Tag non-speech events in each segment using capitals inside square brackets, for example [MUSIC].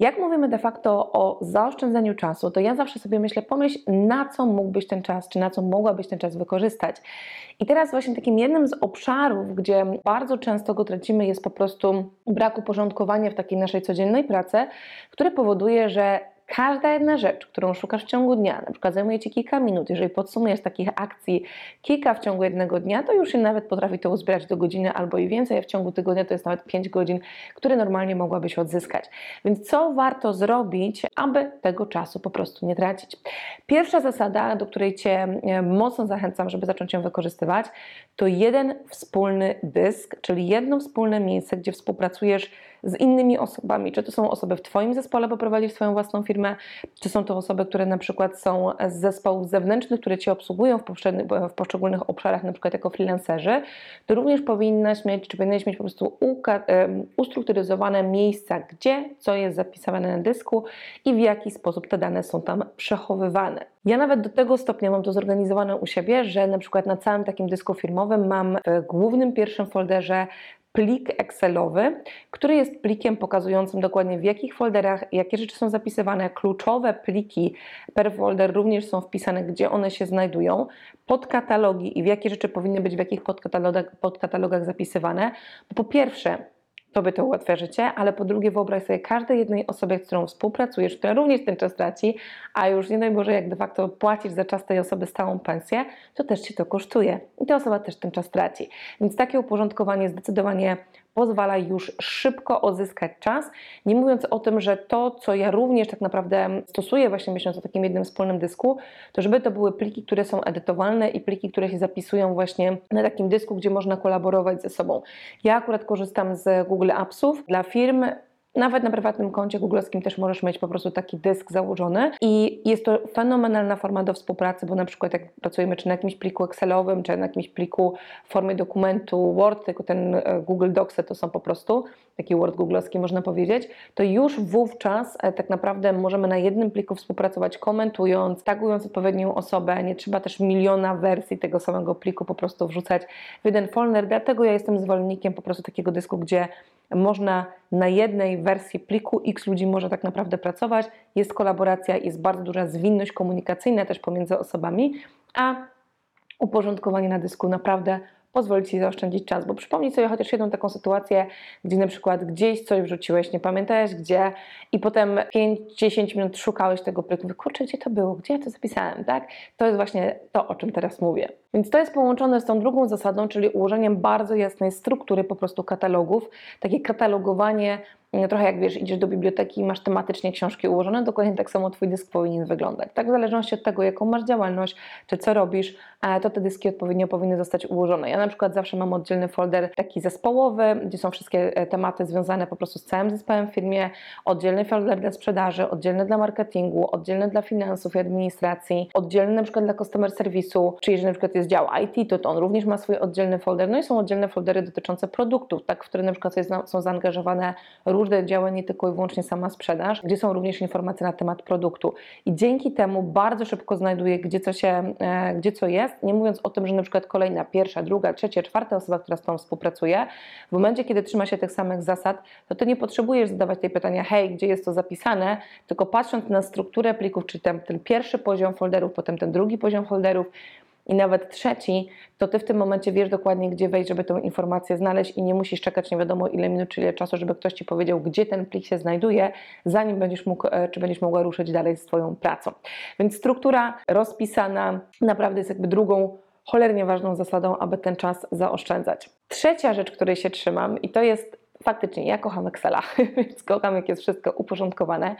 Jak mówimy de facto o zaoszczędzaniu czasu, to ja zawsze sobie myślę, pomyśl, na co mógłbyś ten czas, czy na co mogłabyś ten czas wykorzystać. I teraz właśnie takim jednym z obszarów, gdzie bardzo często go tracimy, jest po prostu brak uporządkowania w takiej naszej codziennej pracy, które powoduje, że Każda jedna rzecz, którą szukasz w ciągu dnia, na przykład zajmuje Ci kilka minut, jeżeli podsumujesz takich akcji kilka w ciągu jednego dnia, to już się nawet potrafi to uzbierać do godziny albo i więcej, a w ciągu tygodnia to jest nawet 5 godzin, które normalnie mogłabyś odzyskać. Więc co warto zrobić, aby tego czasu po prostu nie tracić? Pierwsza zasada, do której Cię e, mocno zachęcam, żeby zacząć ją wykorzystywać, to jeden wspólny dysk, czyli jedno wspólne miejsce, gdzie współpracujesz z innymi osobami. Czy to są osoby w Twoim zespole, bo prowadzisz swoją własną firmę, czy są to osoby, które na przykład są z zespołów zewnętrznych, które Cię obsługują w, w poszczególnych obszarach, na przykład jako freelancerzy, to również powinnaś mieć, czy powinieneś mieć po prostu ustrukturyzowane miejsca, gdzie co jest zapisywane na dysku i w jaki sposób te dane są tam przechowywane. Ja nawet do tego stopnia mam to zorganizowane u siebie, że na przykład na całym takim dysku firmowym mam w głównym pierwszym folderze plik Excelowy, który jest plikiem pokazującym dokładnie w jakich folderach, jakie rzeczy są zapisywane. Kluczowe pliki per folder również są wpisane, gdzie one się znajdują, podkatalogi i w jakie rzeczy powinny być w jakich podkatalogach, podkatalogach zapisywane. Bo po pierwsze, Tobie to ułatwia życie, ale po drugie wyobraź sobie każdej jednej osobie, z którą współpracujesz, która również ten czas traci, a już nie daj Boże, jak de facto płacisz za czas tej osoby stałą pensję, to też Ci to kosztuje i ta osoba też ten czas traci. Więc takie uporządkowanie zdecydowanie pozwala już szybko odzyskać czas. Nie mówiąc o tym, że to, co ja również tak naprawdę stosuję, właśnie myśląc o takim jednym wspólnym dysku, to żeby to były pliki, które są edytowalne i pliki, które się zapisują właśnie na takim dysku, gdzie można kolaborować ze sobą. Ja akurat korzystam z Google Appsów dla firm. Nawet na prywatnym koncie googlowskim też możesz mieć po prostu taki dysk założony i jest to fenomenalna forma do współpracy, bo na przykład jak pracujemy czy na jakimś pliku Excelowym, czy na jakimś pliku w formie dokumentu Word, tylko ten e, Google Docsy to są po prostu taki Word googlowski można powiedzieć, to już wówczas e, tak naprawdę możemy na jednym pliku współpracować komentując, tagując odpowiednią osobę, nie trzeba też miliona wersji tego samego pliku po prostu wrzucać w jeden folder, dlatego ja jestem zwolennikiem po prostu takiego dysku, gdzie można na jednej wersji pliku x ludzi może tak naprawdę pracować, jest kolaboracja, jest bardzo duża zwinność komunikacyjna też pomiędzy osobami, a uporządkowanie na dysku naprawdę pozwoli Ci zaoszczędzić czas, bo przypomnij sobie chociaż jedną taką sytuację, gdzie na przykład gdzieś coś wrzuciłeś, nie pamiętałeś gdzie i potem 5-10 minut szukałeś tego pliku, kurczę, gdzie to było, gdzie ja to zapisałem, tak? To jest właśnie to, o czym teraz mówię. Więc to jest połączone z tą drugą zasadą, czyli ułożeniem bardzo jasnej struktury po prostu katalogów, takie katalogowanie no, trochę jak wiesz, idziesz do biblioteki i masz tematycznie książki ułożone, dokładnie tak samo Twój dysk powinien wyglądać. Tak, w zależności od tego, jaką masz działalność, czy co robisz, e, to te dyski odpowiednio powinny zostać ułożone. Ja na przykład zawsze mam oddzielny folder taki zespołowy, gdzie są wszystkie e, tematy związane po prostu z całym zespołem w firmie, oddzielny folder dla sprzedaży, oddzielny dla marketingu, oddzielny dla finansów i administracji, oddzielny na przykład dla customer serwisu, czy jeżeli na przykład jest dział IT, to, to on również ma swój oddzielny folder, no i są oddzielne foldery dotyczące produktów, tak, w które na przykład są zaangażowane różne działy, nie tylko i wyłącznie sama sprzedaż, gdzie są również informacje na temat produktu. I dzięki temu bardzo szybko znajduję, gdzie co, się, e, gdzie co jest, nie mówiąc o tym, że na przykład kolejna, pierwsza, druga, trzecia, czwarta osoba, która z tą współpracuje, w momencie, kiedy trzyma się tych samych zasad, to ty nie potrzebujesz zadawać tej pytania, hej, gdzie jest to zapisane, tylko patrząc na strukturę plików, czy ten, ten pierwszy poziom folderów, potem ten drugi poziom folderów, i nawet trzeci, to ty w tym momencie wiesz dokładnie, gdzie wejść, żeby tę informację znaleźć i nie musisz czekać nie wiadomo ile minut czy ile czasu, żeby ktoś ci powiedział, gdzie ten plik się znajduje, zanim będziesz mógł, e, czy będziesz mogła ruszyć dalej z Twoją pracą. Więc struktura rozpisana naprawdę jest jakby drugą cholernie ważną zasadą, aby ten czas zaoszczędzać. Trzecia rzecz, której się trzymam, i to jest faktycznie ja kocham Excela, [LAUGHS] więc kocham, jak jest wszystko uporządkowane.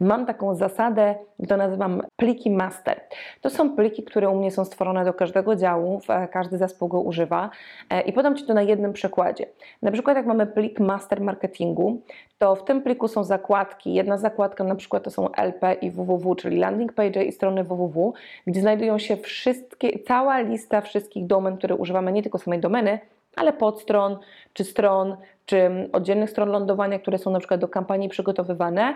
Mam taką zasadę, to nazywam pliki master. To są pliki, które u mnie są stworzone do każdego działu, każdy zespół go używa e, i podam Ci to na jednym przykładzie. Na przykład jak mamy plik master marketingu, to w tym pliku są zakładki. Jedna zakładka na przykład to są LP i www, czyli landing page i strony www, gdzie znajdują się wszystkie, cała lista wszystkich domen, które używamy, nie tylko samej domeny, ale podstron, czy stron, czy oddzielnych stron lądowania, które są na przykład do kampanii przygotowywane.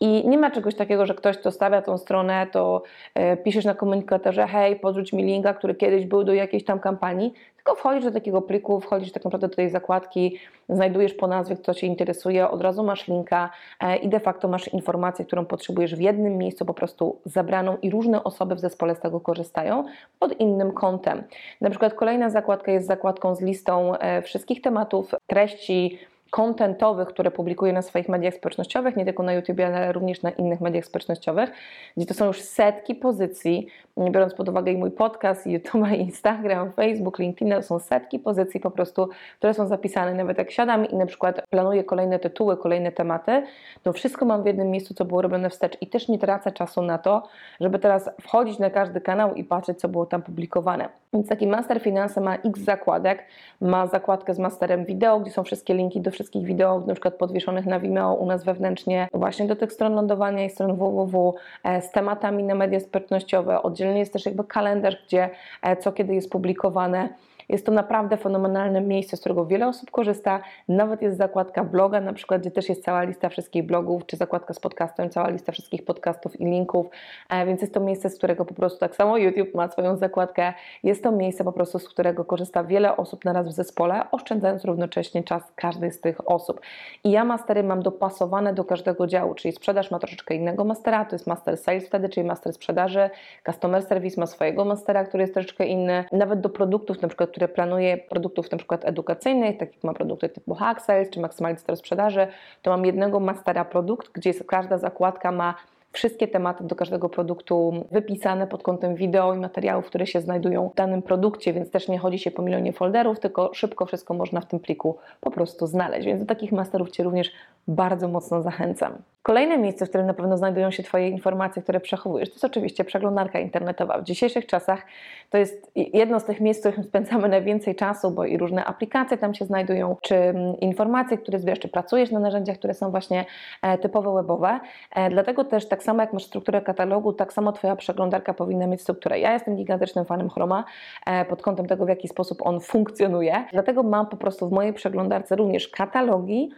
I nie ma czegoś takiego, że ktoś, kto stawia tą stronę, to e, piszesz na komunikatorze, hej, podrzuć mi linka, który kiedyś był do jakiejś tam kampanii, tylko wchodzisz do takiego pliku, wchodzisz tak naprawdę do tej zakładki, znajdujesz po nazwie, kto Cię interesuje, od razu masz linka e, i de facto masz informację, którą potrzebujesz w jednym miejscu po prostu zabraną i różne osoby w zespole z tego korzystają pod innym kątem. Na przykład kolejna zakładka jest zakładką z listą e, wszystkich tematów, treści, kontentowych, które publikuję na swoich mediach społecznościowych, nie tylko na YouTube, ale również na innych mediach społecznościowych, gdzie to są już setki pozycji, biorąc pod uwagę i mój podcast, YouTube, Instagram, Facebook, LinkedIn, to są setki pozycji po prostu, które są zapisane. Nawet jak siadam i na przykład planuję kolejne tytuły, kolejne tematy, to wszystko mam w jednym miejscu, co było robione wstecz i też nie tracę czasu na to, żeby teraz wchodzić na każdy kanał i patrzeć, co było tam publikowane. Więc taki Master Finanse ma x zakładek, ma zakładkę z Masterem Wideo, gdzie są wszystkie linki do wszystkich wideo, na przykład podwieszonych na Vimeo u nas wewnętrznie, właśnie do tych stron lądowania i stron www, e, z tematami na media społecznościowe. Oddzielnie jest też jakby kalendarz, gdzie e, co kiedy jest publikowane. Jest to naprawdę fenomenalne miejsce, z którego wiele osób korzysta. Nawet jest zakładka bloga, na przykład, gdzie też jest cała lista wszystkich blogów, czy zakładka z podcastem, cała lista wszystkich podcastów i linków. E, więc jest to miejsce, z którego po prostu tak samo YouTube ma swoją zakładkę. Jest to miejsce po prostu, z którego korzysta wiele osób naraz w zespole, oszczędzając równocześnie czas każdej z tych osób. I ja mastery mam dopasowane do każdego działu, czyli sprzedaż ma troszeczkę innego mastera, to jest master sales wtedy, czyli master sprzedaży, customer service ma swojego mastera, który jest troszeczkę inny, nawet do produktów, na przykład które planuje produktów na przykład edukacyjnych, tak jak ma produkty typu Hack Sales czy Maksymalizator Sprzedaży, to mam jednego mastera produkt, gdzie każda zakładka ma wszystkie tematy do każdego produktu wypisane pod kątem wideo i materiałów, które się znajdują w danym produkcie, więc też nie chodzi się po milionie folderów, tylko szybko wszystko można w tym pliku po prostu znaleźć. Więc do takich masterów Cię również bardzo mocno zachęcam. Kolejne miejsce, w którym na pewno znajdują się Twoje informacje, które przechowujesz, to jest oczywiście przeglądarka internetowa. W dzisiejszych czasach to jest jedno z tych miejsc, w których spędzamy najwięcej czasu, bo i różne aplikacje tam się znajdują, czy mm, informacje, które zbierasz, czy pracujesz na narzędziach, które są właśnie e, typowo webowe. E, dlatego też tak samo jak masz strukturę katalogu, tak samo Twoja przeglądarka powinna mieć strukturę. Ja jestem gigantycznym fanem Chroma e, pod kątem tego, w jaki sposób on funkcjonuje. Dlatego mam po prostu w mojej przeglądarce również katalogi,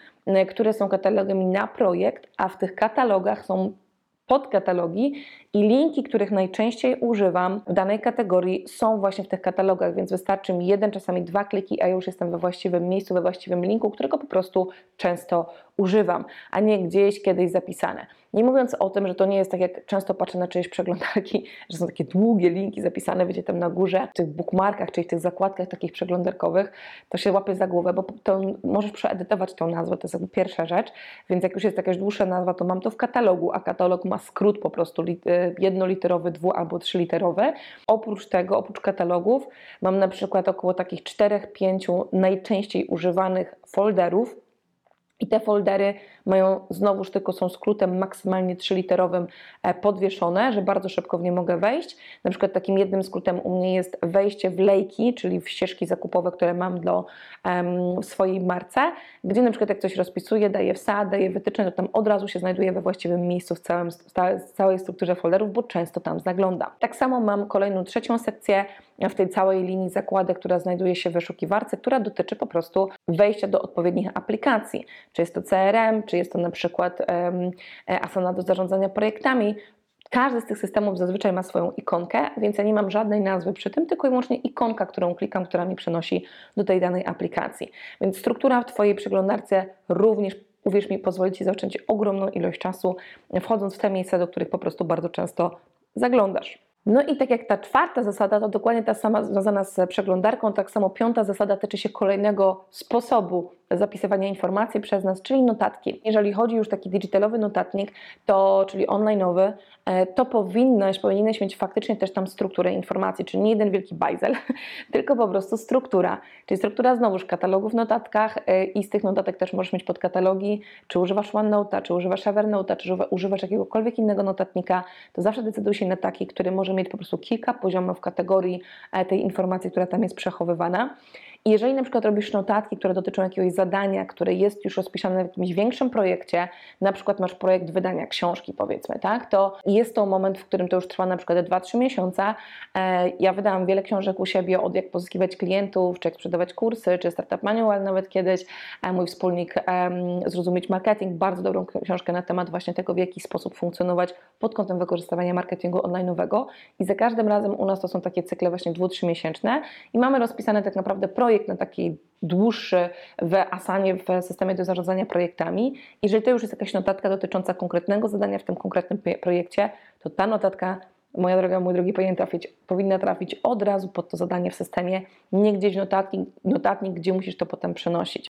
które są katalogami na projekt, a w tych katalogach są podkatalogi i linki, których najczęściej używam w danej kategorii są właśnie w tych katalogach, więc wystarczy mi jeden, czasami dwa kliki, a już jestem we właściwym miejscu, we właściwym linku, którego po prostu często używam, a nie gdzieś kiedyś zapisane. Nie mówiąc o tym, że to nie jest tak, jak często patrzę na czyjeś przeglądarki, że są takie długie linki zapisane, wiecie, tam na górze, w tych bookmarkach, czyli w tych zakładkach takich przeglądarkowych, to się łapie za głowę, bo to możesz przeedytować tą nazwę, to jest jakby pierwsza rzecz, więc jak już jest jakaś dłuższa nazwa, to mam to w katalogu, a katalog ma skrót po prostu y, jednoliterowy, dwu albo trzyliterowy. Oprócz tego, oprócz katalogów, mam na przykład około takich czterech, pięciu najczęściej używanych folderów, i te foldery mają znowuż tylko są skrótem maksymalnie trzyliterowym e, podwieszone, że bardzo szybko w nie mogę wejść. Na przykład takim jednym skrótem u mnie jest wejście w lejki, czyli w ścieżki zakupowe, które mam do, w swojej marce, gdzie na przykład jak coś rozpisuję, daję wsad, daję wytyczne, to tam od razu się znajduje we właściwym miejscu w, całym, w całej strukturze folderów, bo często tam zaglądam. Tak samo mam kolejną trzecią sekcję w tej całej linii zakładek, która znajduje się w wyszukiwarce, która dotyczy po prostu wejścia do odpowiednich aplikacji. Czy jest to CRM, czy jest to na przykład um, Asana do zarządzania projektami. Każdy z tych systemów zazwyczaj ma swoją ikonkę, więc ja nie mam żadnej nazwy przy tym, tylko i wyłącznie ikonka, którą klikam, która mi przenosi do tej danej aplikacji. Więc struktura w Twojej przeglądarce również uwierz mi, pozwoli Ci zaoszczędzić ogromną ilość czasu, wchodząc w te miejsca, do których po prostu bardzo często zaglądasz. No i tak jak ta czwarta zasada, to dokładnie ta sama związana z przeglądarką, tak samo piąta zasada tyczy się kolejnego sposobu zapisywania informacji przez nas, czyli notatki. Jeżeli chodzi już taki digitalowy notatnik, to, czyli online'owy, e, to powinnaś, powinieneś mieć faktycznie też tam strukturę informacji, czyli nie jeden wielki bajzel, [LAUGHS] tylko po prostu struktura. Czyli struktura znowuż katalogów w notatkach e, i z tych notatek też możesz mieć podkatalogi, czy używasz OneNote'a, czy używasz Evernote'a, czy używasz jakiegokolwiek innego notatnika, to zawsze decyduj się na taki, który może mieć po prostu kilka poziomów kategorii e, tej informacji, która tam jest przechowywana. Jeżeli na przykład robisz notatki, które dotyczą jakiegoś zadania, które jest już rozpisane w jakimś większym projekcie, na przykład masz projekt wydania książki, powiedzmy, tak, to jest to moment, w którym to już trwa na przykład 2-3 miesiące. E, Ja wydałam wiele książek u siebie od jak pozyskiwać klientów, czy jak sprzedawać kursy, czy Startup Manual nawet kiedyś. E, Mój wspólnik Zrozumieć Marketing, bardzo dobrą książkę na temat właśnie tego, w jaki sposób funkcjonować pod kątem wykorzystywania marketingu online'owego. I za każdym razem u nas to są takie cykle właśnie 2-3 miesięczne i mamy rozpisany tak naprawdę projekt na taki dłuższy w Asanie, w systemie do zarządzania projektami. Jeżeli to już jest jakaś notatka dotycząca konkretnego zadania w tym konkretnym projekcie, to ta notatka, moja droga, mój drogi, powinien trafić, powinna trafić od razu pod to zadanie w systemie, nie gdzieś notatnik, notatnik, gdzie musisz to potem przenosić.